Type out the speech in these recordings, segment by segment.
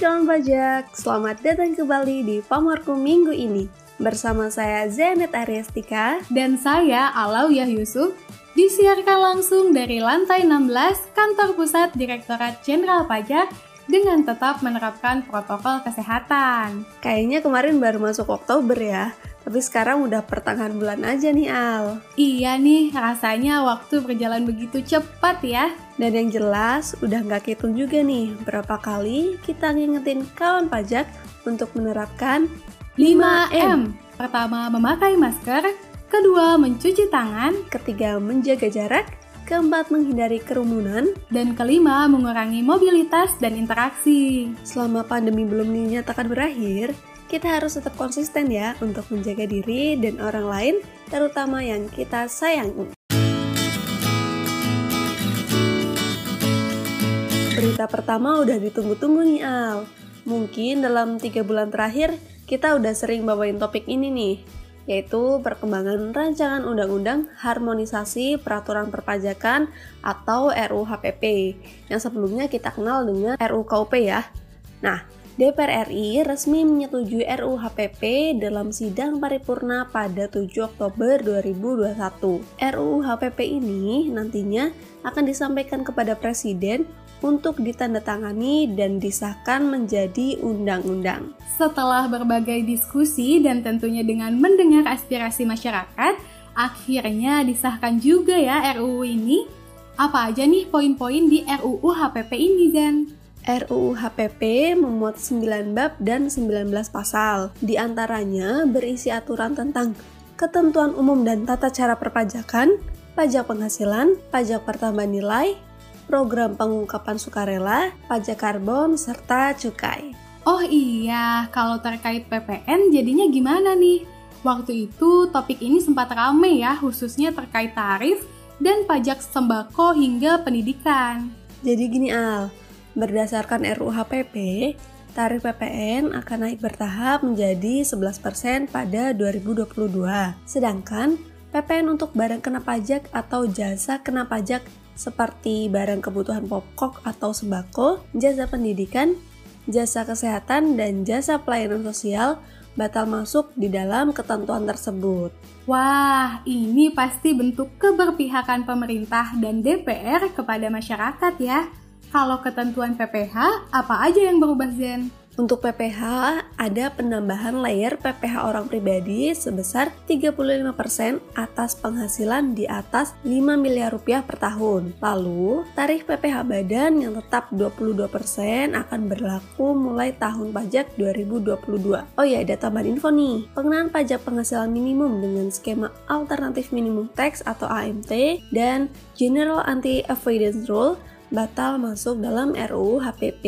calon pajak, selamat datang kembali di Pamarku minggu ini. Bersama saya Zenet Ariastika dan saya Alawiyah Yusuf disiarkan langsung dari lantai 16 Kantor Pusat Direktorat Jenderal Pajak dengan tetap menerapkan protokol kesehatan. Kayaknya kemarin baru masuk Oktober ya, tapi sekarang udah pertengahan bulan aja nih Al. Iya nih, rasanya waktu berjalan begitu cepat ya. Dan yang jelas, udah nggak hitung juga nih berapa kali kita ngingetin kawan pajak untuk menerapkan 5M. Pertama, memakai masker. Kedua, mencuci tangan. Ketiga, menjaga jarak keempat menghindari kerumunan, dan kelima mengurangi mobilitas dan interaksi. Selama pandemi belum dinyatakan berakhir, kita harus tetap konsisten ya untuk menjaga diri dan orang lain, terutama yang kita sayangi. Berita pertama udah ditunggu-tunggu nih Al. Mungkin dalam tiga bulan terakhir kita udah sering bawain topik ini nih, yaitu perkembangan rancangan undang-undang harmonisasi peraturan perpajakan atau RUHPP yang sebelumnya kita kenal dengan RUKUP ya. Nah, DPR RI resmi menyetujui RUHPP dalam sidang paripurna pada 7 Oktober 2021. RUHPP ini nantinya akan disampaikan kepada Presiden untuk ditandatangani dan disahkan menjadi undang-undang. Setelah berbagai diskusi dan tentunya dengan mendengar aspirasi masyarakat, akhirnya disahkan juga ya RUU ini. Apa aja nih poin-poin di RUU HPP ini, Zen? RUU HPP memuat 9 bab dan 19 pasal. Di antaranya berisi aturan tentang ketentuan umum dan tata cara perpajakan, pajak penghasilan, pajak pertambahan nilai, program pengungkapan sukarela, pajak karbon, serta cukai. Oh iya, kalau terkait PPN jadinya gimana nih? Waktu itu topik ini sempat rame ya, khususnya terkait tarif dan pajak sembako hingga pendidikan. Jadi gini Al, berdasarkan RUHPP, tarif PPN akan naik bertahap menjadi 11% pada 2022. Sedangkan PPN untuk barang kena pajak atau jasa kena pajak seperti barang kebutuhan pokok atau sembako, jasa pendidikan, jasa kesehatan, dan jasa pelayanan sosial batal masuk di dalam ketentuan tersebut. Wah, ini pasti bentuk keberpihakan pemerintah dan DPR kepada masyarakat ya. Kalau ketentuan PPH, apa aja yang berubah Zen? Untuk PPH, ada penambahan layer PPH orang pribadi sebesar 35% atas penghasilan di atas 5 miliar rupiah per tahun. Lalu, tarif PPH badan yang tetap 22% akan berlaku mulai tahun pajak 2022. Oh ya, ada tambahan info nih. Pengenaan pajak penghasilan minimum dengan skema alternatif minimum tax atau AMT dan General Anti-Avoidance Rule batal masuk dalam RUU HPP.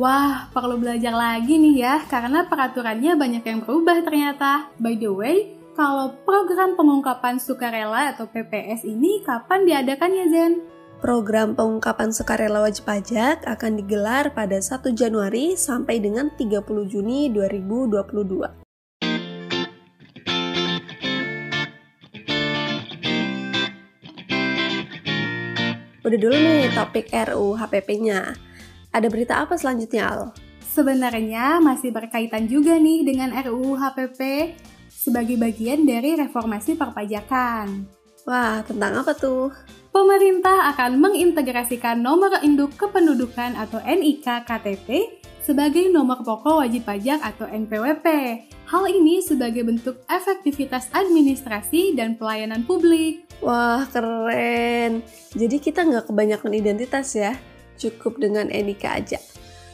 Wah, perlu belajar lagi nih ya, karena peraturannya banyak yang berubah ternyata. By the way, kalau program pengungkapan sukarela atau PPS ini kapan diadakan ya Zen? Program pengungkapan sukarela wajib pajak akan digelar pada 1 Januari sampai dengan 30 Juni 2022. Udah dulu nih topik RU HPP-nya. Ada berita apa selanjutnya, Al? Sebenarnya masih berkaitan juga nih dengan RUU HPP sebagai bagian dari reformasi perpajakan. Wah, tentang apa tuh? Pemerintah akan mengintegrasikan nomor induk kependudukan atau NIK KTP sebagai nomor pokok wajib pajak atau NPWP. Hal ini sebagai bentuk efektivitas administrasi dan pelayanan publik. Wah, keren. Jadi kita nggak kebanyakan identitas ya, cukup dengan NIK aja.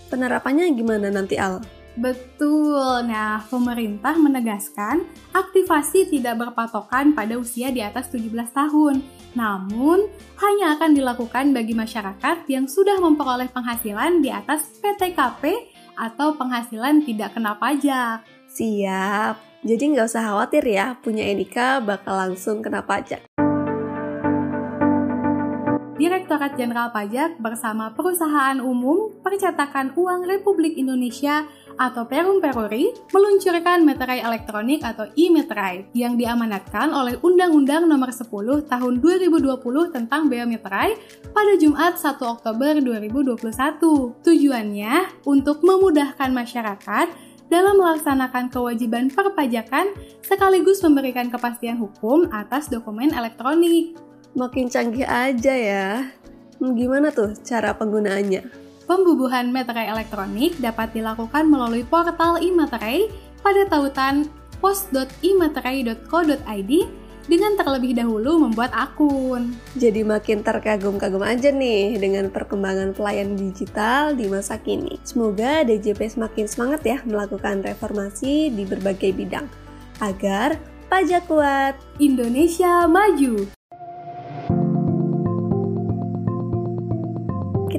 Penerapannya gimana nanti Al? Betul. Nah, pemerintah menegaskan aktivasi tidak berpatokan pada usia di atas 17 tahun. Namun, hanya akan dilakukan bagi masyarakat yang sudah memperoleh penghasilan di atas PTKP atau penghasilan tidak kena pajak. Siap. Jadi nggak usah khawatir ya, punya NIK bakal langsung kena pajak. Direktorat Jenderal Pajak bersama Perusahaan Umum Percetakan Uang Republik Indonesia atau Perum Peruri meluncurkan meterai elektronik atau e-meterai yang diamanatkan oleh Undang-Undang Nomor 10 Tahun 2020 tentang Bea Meterai pada Jumat 1 Oktober 2021. Tujuannya untuk memudahkan masyarakat dalam melaksanakan kewajiban perpajakan sekaligus memberikan kepastian hukum atas dokumen elektronik. Makin canggih aja ya. Gimana tuh cara penggunaannya? Pembubuhan meterai elektronik dapat dilakukan melalui portal e-meterai pada tautan post.imeterai.co.id dengan terlebih dahulu membuat akun. Jadi makin terkagum-kagum aja nih dengan perkembangan pelayanan digital di masa kini. Semoga DJP semakin semangat ya melakukan reformasi di berbagai bidang agar pajak kuat, Indonesia maju.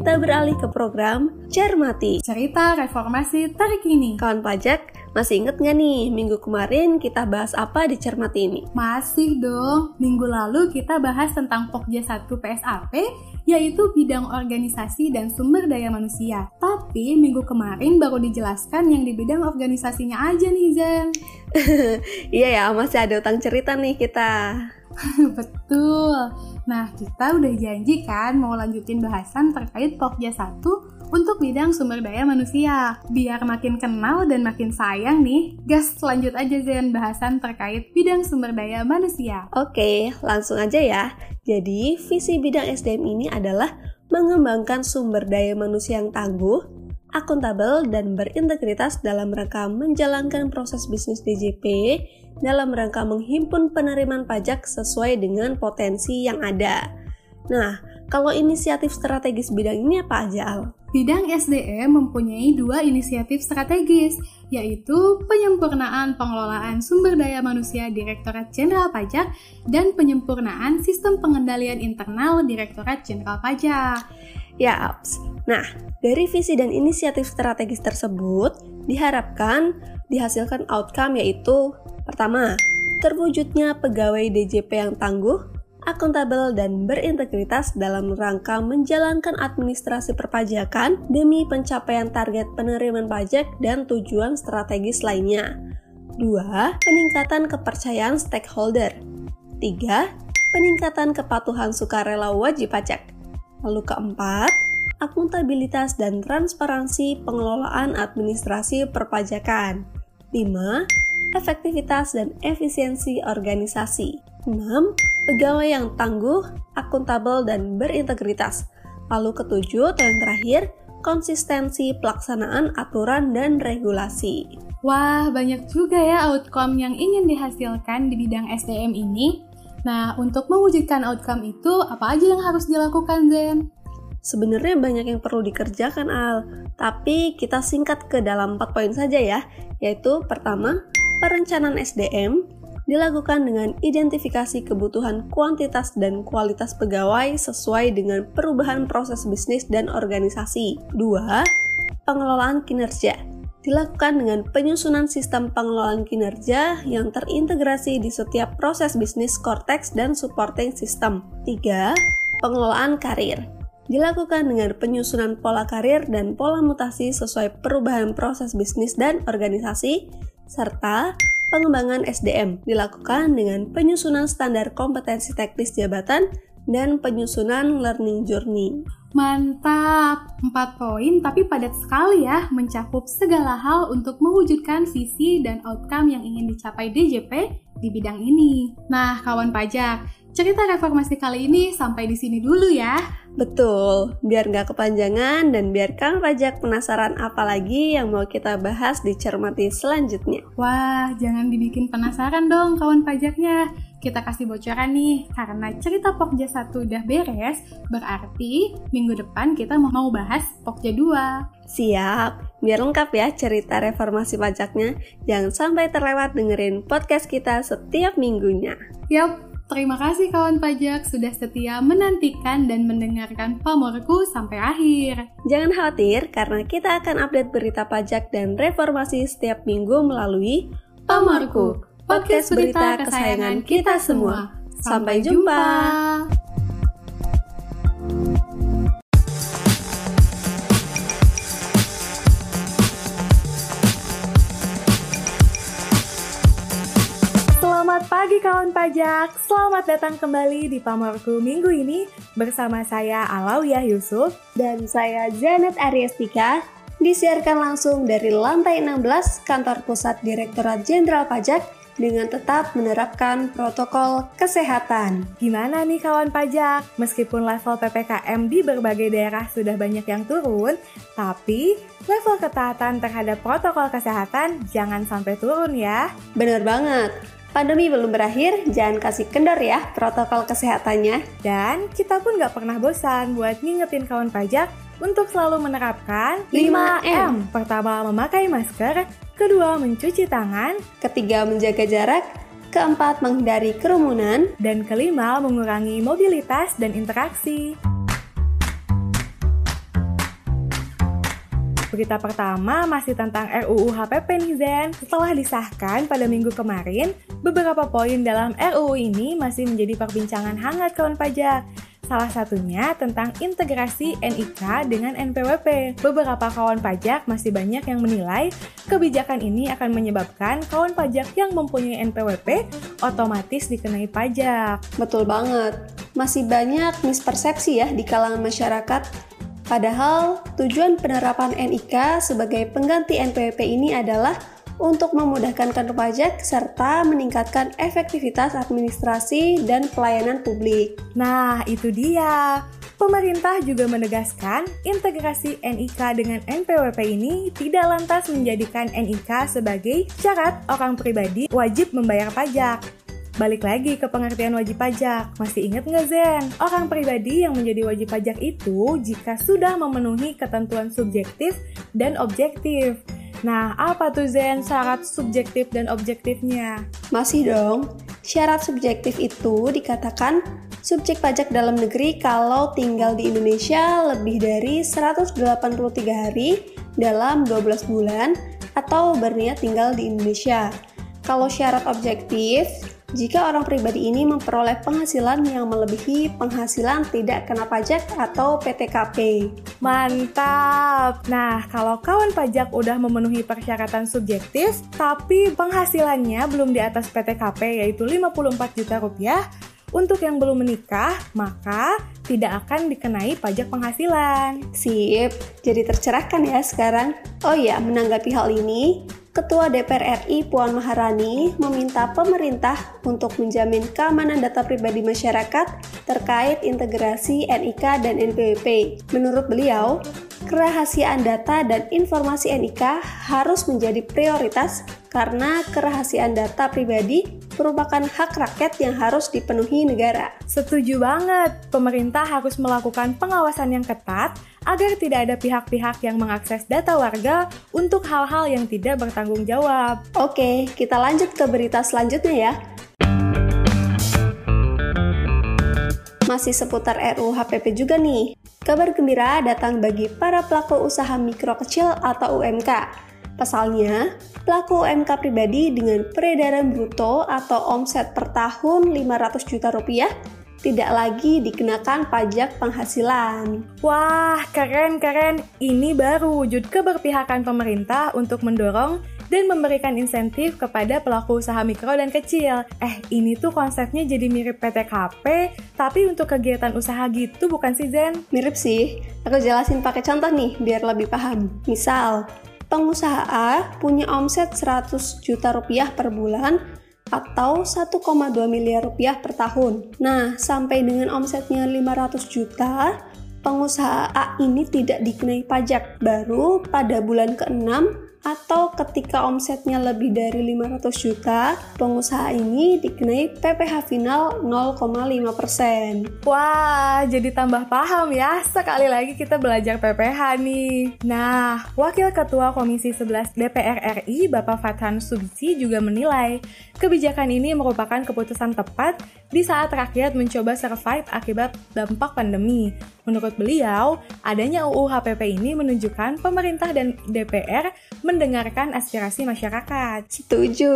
Kita beralih ke program Cermati. Cerita reformasi terkini. Kawan pajak, masih inget nggak nih minggu kemarin kita bahas apa di Cermati ini? Masih dong. Minggu lalu kita bahas tentang Pokja 1 PSAP, yaitu bidang organisasi dan sumber daya manusia. Tapi minggu kemarin baru dijelaskan yang di bidang organisasinya aja nih Zen. iya ya, masih ada utang cerita nih kita. Betul. Nah, kita udah janji kan mau lanjutin bahasan terkait Pokja 1 untuk bidang sumber daya manusia. Biar makin kenal dan makin sayang nih, gas lanjut aja Zen bahasan terkait bidang sumber daya manusia. Oke, langsung aja ya. Jadi, visi bidang SDM ini adalah mengembangkan sumber daya manusia yang tangguh, akuntabel, dan berintegritas dalam rangka menjalankan proses bisnis DJP dalam rangka menghimpun penerimaan pajak sesuai dengan potensi yang ada. Nah, kalau inisiatif strategis bidang ini apa aja, Al? Bidang SDM mempunyai dua inisiatif strategis, yaitu penyempurnaan pengelolaan sumber daya manusia Direktorat Jenderal Pajak dan penyempurnaan sistem pengendalian internal Direktorat Jenderal Pajak. Ya, Aps. Nah, dari visi dan inisiatif strategis tersebut diharapkan dihasilkan outcome yaitu Pertama, terwujudnya pegawai DJP yang tangguh, akuntabel, dan berintegritas dalam rangka menjalankan administrasi perpajakan demi pencapaian target penerimaan pajak dan tujuan strategis lainnya. Dua, peningkatan kepercayaan stakeholder. Tiga, peningkatan kepatuhan sukarela wajib pajak. Lalu keempat, akuntabilitas dan transparansi pengelolaan administrasi perpajakan. 5 efektivitas dan efisiensi organisasi. 6. Pegawai yang tangguh, akuntabel, dan berintegritas. Lalu ketujuh atau yang terakhir, konsistensi pelaksanaan aturan dan regulasi. Wah, banyak juga ya outcome yang ingin dihasilkan di bidang SDM ini. Nah, untuk mewujudkan outcome itu, apa aja yang harus dilakukan, Zen? Sebenarnya banyak yang perlu dikerjakan, Al. Tapi kita singkat ke dalam 4 poin saja ya, yaitu pertama, perencanaan SDM dilakukan dengan identifikasi kebutuhan kuantitas dan kualitas pegawai sesuai dengan perubahan proses bisnis dan organisasi. Dua, pengelolaan kinerja dilakukan dengan penyusunan sistem pengelolaan kinerja yang terintegrasi di setiap proses bisnis Cortex dan supporting system. Tiga, pengelolaan karir dilakukan dengan penyusunan pola karir dan pola mutasi sesuai perubahan proses bisnis dan organisasi serta pengembangan SDM dilakukan dengan penyusunan standar kompetensi teknis jabatan dan penyusunan learning journey. Mantap, 4 poin tapi padat sekali ya mencakup segala hal untuk mewujudkan visi dan outcome yang ingin dicapai DJP di bidang ini. Nah, kawan pajak, cerita reformasi kali ini sampai di sini dulu ya. Betul, biar nggak kepanjangan dan biar Kang Pajak penasaran apa lagi yang mau kita bahas di cermati selanjutnya. Wah, jangan dibikin penasaran dong kawan pajaknya. Kita kasih bocoran nih, karena cerita Pokja 1 udah beres, berarti minggu depan kita mau bahas Pokja 2. Siap, biar lengkap ya cerita reformasi pajaknya. Jangan sampai terlewat dengerin podcast kita setiap minggunya. Yap, Terima kasih kawan pajak sudah setia menantikan dan mendengarkan pamorku sampai akhir. Jangan khawatir karena kita akan update berita pajak dan reformasi setiap minggu melalui Pamorku, podcast berita kesayangan kita semua. Sampai jumpa. Kawan pajak, selamat datang kembali di Pamorku minggu ini bersama saya Alawiyah Yusuf dan saya Janet Ariestika disiarkan langsung dari lantai 16 Kantor Pusat Direktorat Jenderal Pajak dengan tetap menerapkan protokol kesehatan. Gimana nih kawan pajak? Meskipun level PPKM di berbagai daerah sudah banyak yang turun, tapi level ketaatan terhadap protokol kesehatan jangan sampai turun ya. Bener banget. Pandemi belum berakhir, jangan kasih kendor ya protokol kesehatannya. Dan kita pun nggak pernah bosan buat ngingetin kawan pajak untuk selalu menerapkan 5M. Pertama, memakai masker kedua mencuci tangan, ketiga menjaga jarak, keempat menghindari kerumunan, dan kelima mengurangi mobilitas dan interaksi. Berita pertama masih tentang RUU HPP nih Zen. Setelah disahkan pada minggu kemarin, beberapa poin dalam RUU ini masih menjadi perbincangan hangat kawan pajak. Salah satunya tentang integrasi NIK dengan NPWP. Beberapa kawan pajak masih banyak yang menilai kebijakan ini akan menyebabkan kawan pajak yang mempunyai NPWP otomatis dikenai pajak. Betul banget. Masih banyak mispersepsi ya di kalangan masyarakat. Padahal tujuan penerapan NIK sebagai pengganti NPWP ini adalah untuk memudahkan kantor pajak serta meningkatkan efektivitas administrasi dan pelayanan publik. Nah, itu dia. Pemerintah juga menegaskan integrasi NIK dengan NPWP ini tidak lantas menjadikan NIK sebagai syarat orang pribadi wajib membayar pajak. Balik lagi ke pengertian wajib pajak. Masih ingat nggak Zen? Orang pribadi yang menjadi wajib pajak itu jika sudah memenuhi ketentuan subjektif dan objektif. Nah, apa tuh Zen syarat subjektif dan objektifnya? Masih dong. Syarat subjektif itu dikatakan subjek pajak dalam negeri kalau tinggal di Indonesia lebih dari 183 hari dalam 12 bulan atau berniat tinggal di Indonesia. Kalau syarat objektif, jika orang pribadi ini memperoleh penghasilan yang melebihi penghasilan tidak kena pajak atau PTKP. Mantap! Nah, kalau kawan pajak udah memenuhi persyaratan subjektif, tapi penghasilannya belum di atas PTKP yaitu 54 juta rupiah, untuk yang belum menikah, maka tidak akan dikenai pajak penghasilan. Sip, jadi tercerahkan ya sekarang. Oh ya, menanggapi hal ini, Ketua DPR RI Puan Maharani meminta pemerintah untuk menjamin keamanan data pribadi masyarakat terkait integrasi NIK dan NPWP. Menurut beliau, kerahasiaan data dan informasi NIK harus menjadi prioritas karena kerahasiaan data pribadi merupakan hak rakyat yang harus dipenuhi negara. Setuju banget, pemerintah harus melakukan pengawasan yang ketat agar tidak ada pihak-pihak yang mengakses data warga untuk hal-hal yang tidak bertanggung jawab. Oke, kita lanjut ke berita selanjutnya ya. Masih seputar RUU HPP juga nih. Kabar gembira datang bagi para pelaku usaha mikro kecil atau UMK. Pasalnya, pelaku UMK pribadi dengan peredaran bruto atau omset per tahun 500 juta rupiah tidak lagi dikenakan pajak penghasilan. Wah, keren-keren. Ini baru wujud keberpihakan pemerintah untuk mendorong dan memberikan insentif kepada pelaku usaha mikro dan kecil. Eh, ini tuh konsepnya jadi mirip PTKP, tapi untuk kegiatan usaha gitu bukan sih Zen? Mirip sih. Aku jelasin pakai contoh nih biar lebih paham. Misal, pengusaha A punya omset 100 juta rupiah per bulan atau 1,2 miliar rupiah per tahun. Nah, sampai dengan omsetnya 500 juta, pengusaha A ini tidak dikenai pajak. Baru pada bulan ke-6 atau ketika omsetnya lebih dari 500 juta, pengusaha ini dikenai PPh final 0,5%. Wah, jadi tambah paham ya. Sekali lagi kita belajar PPh nih. Nah, Wakil Ketua Komisi 11 DPR RI, Bapak Fathan Subsi juga menilai kebijakan ini merupakan keputusan tepat di saat rakyat mencoba survive akibat dampak pandemi. Menurut beliau, adanya UU HPP ini menunjukkan pemerintah dan DPR mendengarkan aspirasi masyarakat. Setuju.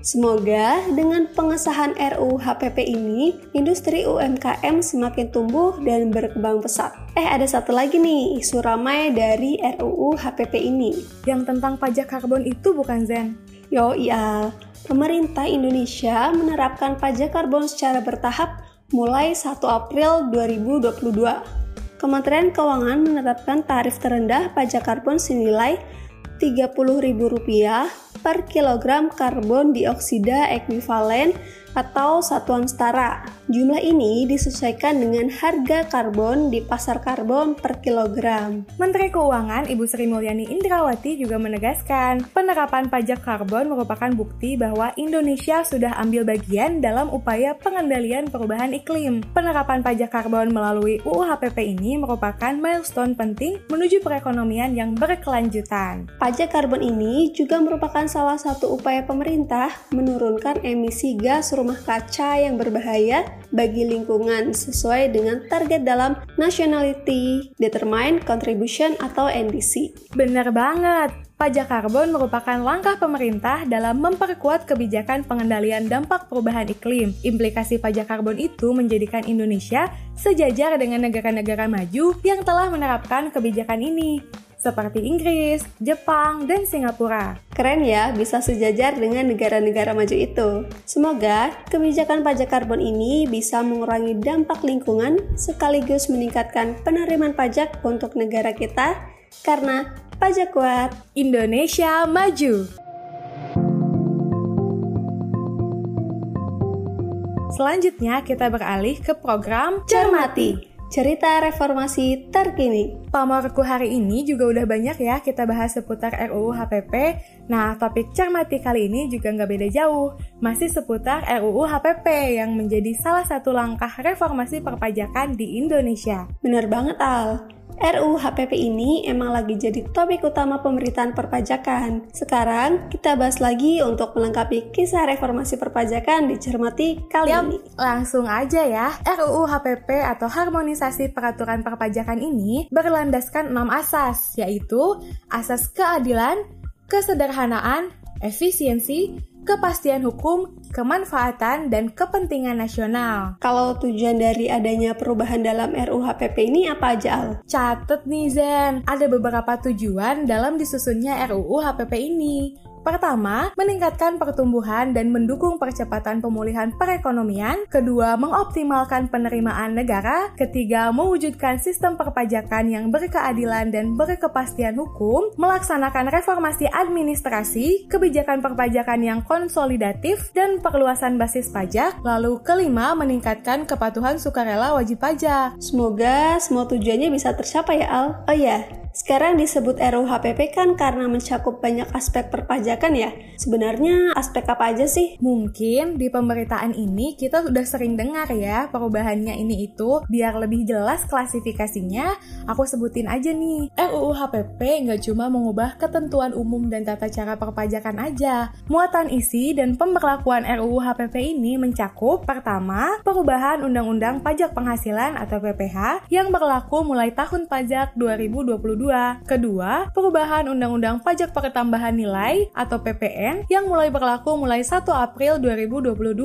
Semoga dengan pengesahan RUU HPP ini, industri UMKM semakin tumbuh dan berkembang pesat. Eh, ada satu lagi nih, isu ramai dari RUU HPP ini. Yang tentang pajak karbon itu bukan Zen? Yo iya, pemerintah Indonesia menerapkan pajak karbon secara bertahap mulai 1 April 2022. Kementerian Keuangan menetapkan tarif terendah pajak karbon senilai Rp30.000 per kilogram karbon dioksida ekuivalen atau satuan setara. Jumlah ini disesuaikan dengan harga karbon di pasar karbon per kilogram. Menteri Keuangan Ibu Sri Mulyani Indrawati juga menegaskan, penerapan pajak karbon merupakan bukti bahwa Indonesia sudah ambil bagian dalam upaya pengendalian perubahan iklim. Penerapan pajak karbon melalui UU HPP ini merupakan milestone penting menuju perekonomian yang berkelanjutan. Pajak karbon ini juga merupakan salah satu upaya pemerintah menurunkan emisi gas rumah kaca yang berbahaya bagi lingkungan sesuai dengan target dalam Nationality Determined Contribution atau NDC. Benar banget. Pajak karbon merupakan langkah pemerintah dalam memperkuat kebijakan pengendalian dampak perubahan iklim. Implikasi pajak karbon itu menjadikan Indonesia sejajar dengan negara-negara maju yang telah menerapkan kebijakan ini seperti Inggris, Jepang, dan Singapura. Keren ya, bisa sejajar dengan negara-negara maju itu. Semoga kebijakan pajak karbon ini bisa mengurangi dampak lingkungan sekaligus meningkatkan penerimaan pajak untuk negara kita karena pajak kuat. Indonesia maju. Selanjutnya kita beralih ke program Cermati cerita reformasi terkini. Pamorku hari ini juga udah banyak ya kita bahas seputar RUU HPP. Nah, topik cermati kali ini juga nggak beda jauh. Masih seputar RUU HPP yang menjadi salah satu langkah reformasi perpajakan di Indonesia. Bener banget, Al. RUU HPP ini emang lagi jadi topik utama pemerintahan perpajakan. Sekarang kita bahas lagi untuk melengkapi kisah reformasi perpajakan dicermati kali Yap, ini. Langsung aja ya, RUU HPP atau Harmonisasi Peraturan Perpajakan ini berlandaskan enam asas, yaitu asas keadilan, kesederhanaan, efisiensi, kepastian hukum, kemanfaatan, dan kepentingan nasional. Kalau tujuan dari adanya perubahan dalam RUHPP ini apa aja, Al? Catet nih Zen, ada beberapa tujuan dalam disusunnya RUU HPP ini. Pertama, meningkatkan pertumbuhan dan mendukung percepatan pemulihan perekonomian. Kedua, mengoptimalkan penerimaan negara. Ketiga, mewujudkan sistem perpajakan yang berkeadilan dan berkepastian hukum. Melaksanakan reformasi administrasi, kebijakan perpajakan yang konsolidatif, dan perluasan basis pajak. Lalu kelima, meningkatkan kepatuhan sukarela wajib pajak. Semoga semua tujuannya bisa tercapai ya Al. Oh ya, sekarang disebut RUHPP kan karena mencakup banyak aspek perpajakan ya. Sebenarnya aspek apa aja sih? Mungkin di pemberitaan ini kita sudah sering dengar ya perubahannya ini itu. Biar lebih jelas klasifikasinya, aku sebutin aja nih. RUU HPP nggak cuma mengubah ketentuan umum dan tata cara perpajakan aja. Muatan isi dan pemberlakuan RUU HPP ini mencakup pertama, perubahan Undang-Undang Pajak Penghasilan atau PPH yang berlaku mulai tahun pajak 2022 Kedua, perubahan Undang-Undang Pajak Pertambahan Nilai atau PPN yang mulai berlaku mulai 1 April 2022.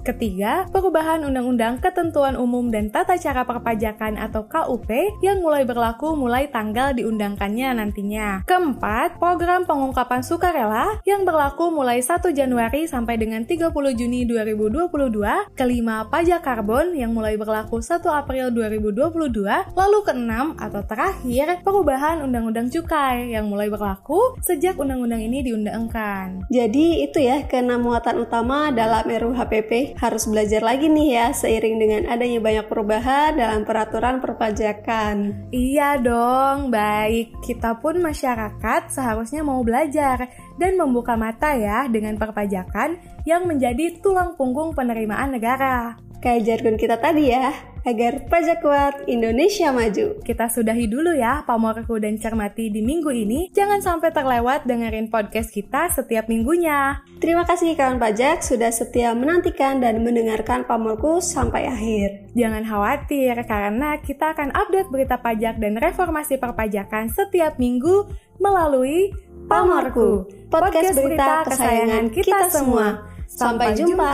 Ketiga, perubahan Undang-Undang Ketentuan Umum dan Tata Cara Perpajakan atau KUP yang mulai berlaku mulai tanggal diundangkannya nantinya. Keempat, program pengungkapan sukarela yang berlaku mulai 1 Januari sampai dengan 30 Juni 2022. Kelima, pajak karbon yang mulai berlaku 1 April 2022. Lalu keenam atau terakhir, perubahan perubahan Undang-Undang Cukai yang mulai berlaku sejak undang-undang ini diundangkan. Jadi itu ya keenam muatan utama dalam RUU HPP harus belajar lagi nih ya seiring dengan adanya banyak perubahan dalam peraturan perpajakan. Iya dong, baik. Kita pun masyarakat seharusnya mau belajar dan membuka mata ya dengan perpajakan yang menjadi tulang punggung penerimaan negara. Kayak jargon kita tadi ya, agar pajak kuat Indonesia maju. Kita sudahi dulu ya pamorku dan cermati di minggu ini. Jangan sampai terlewat dengerin podcast kita setiap minggunya. Terima kasih kawan pajak sudah setia menantikan dan mendengarkan pamorku sampai akhir. Jangan khawatir karena kita akan update berita pajak dan reformasi perpajakan setiap minggu melalui Pamorku, podcast berita kesayangan kita semua. Sampai jumpa.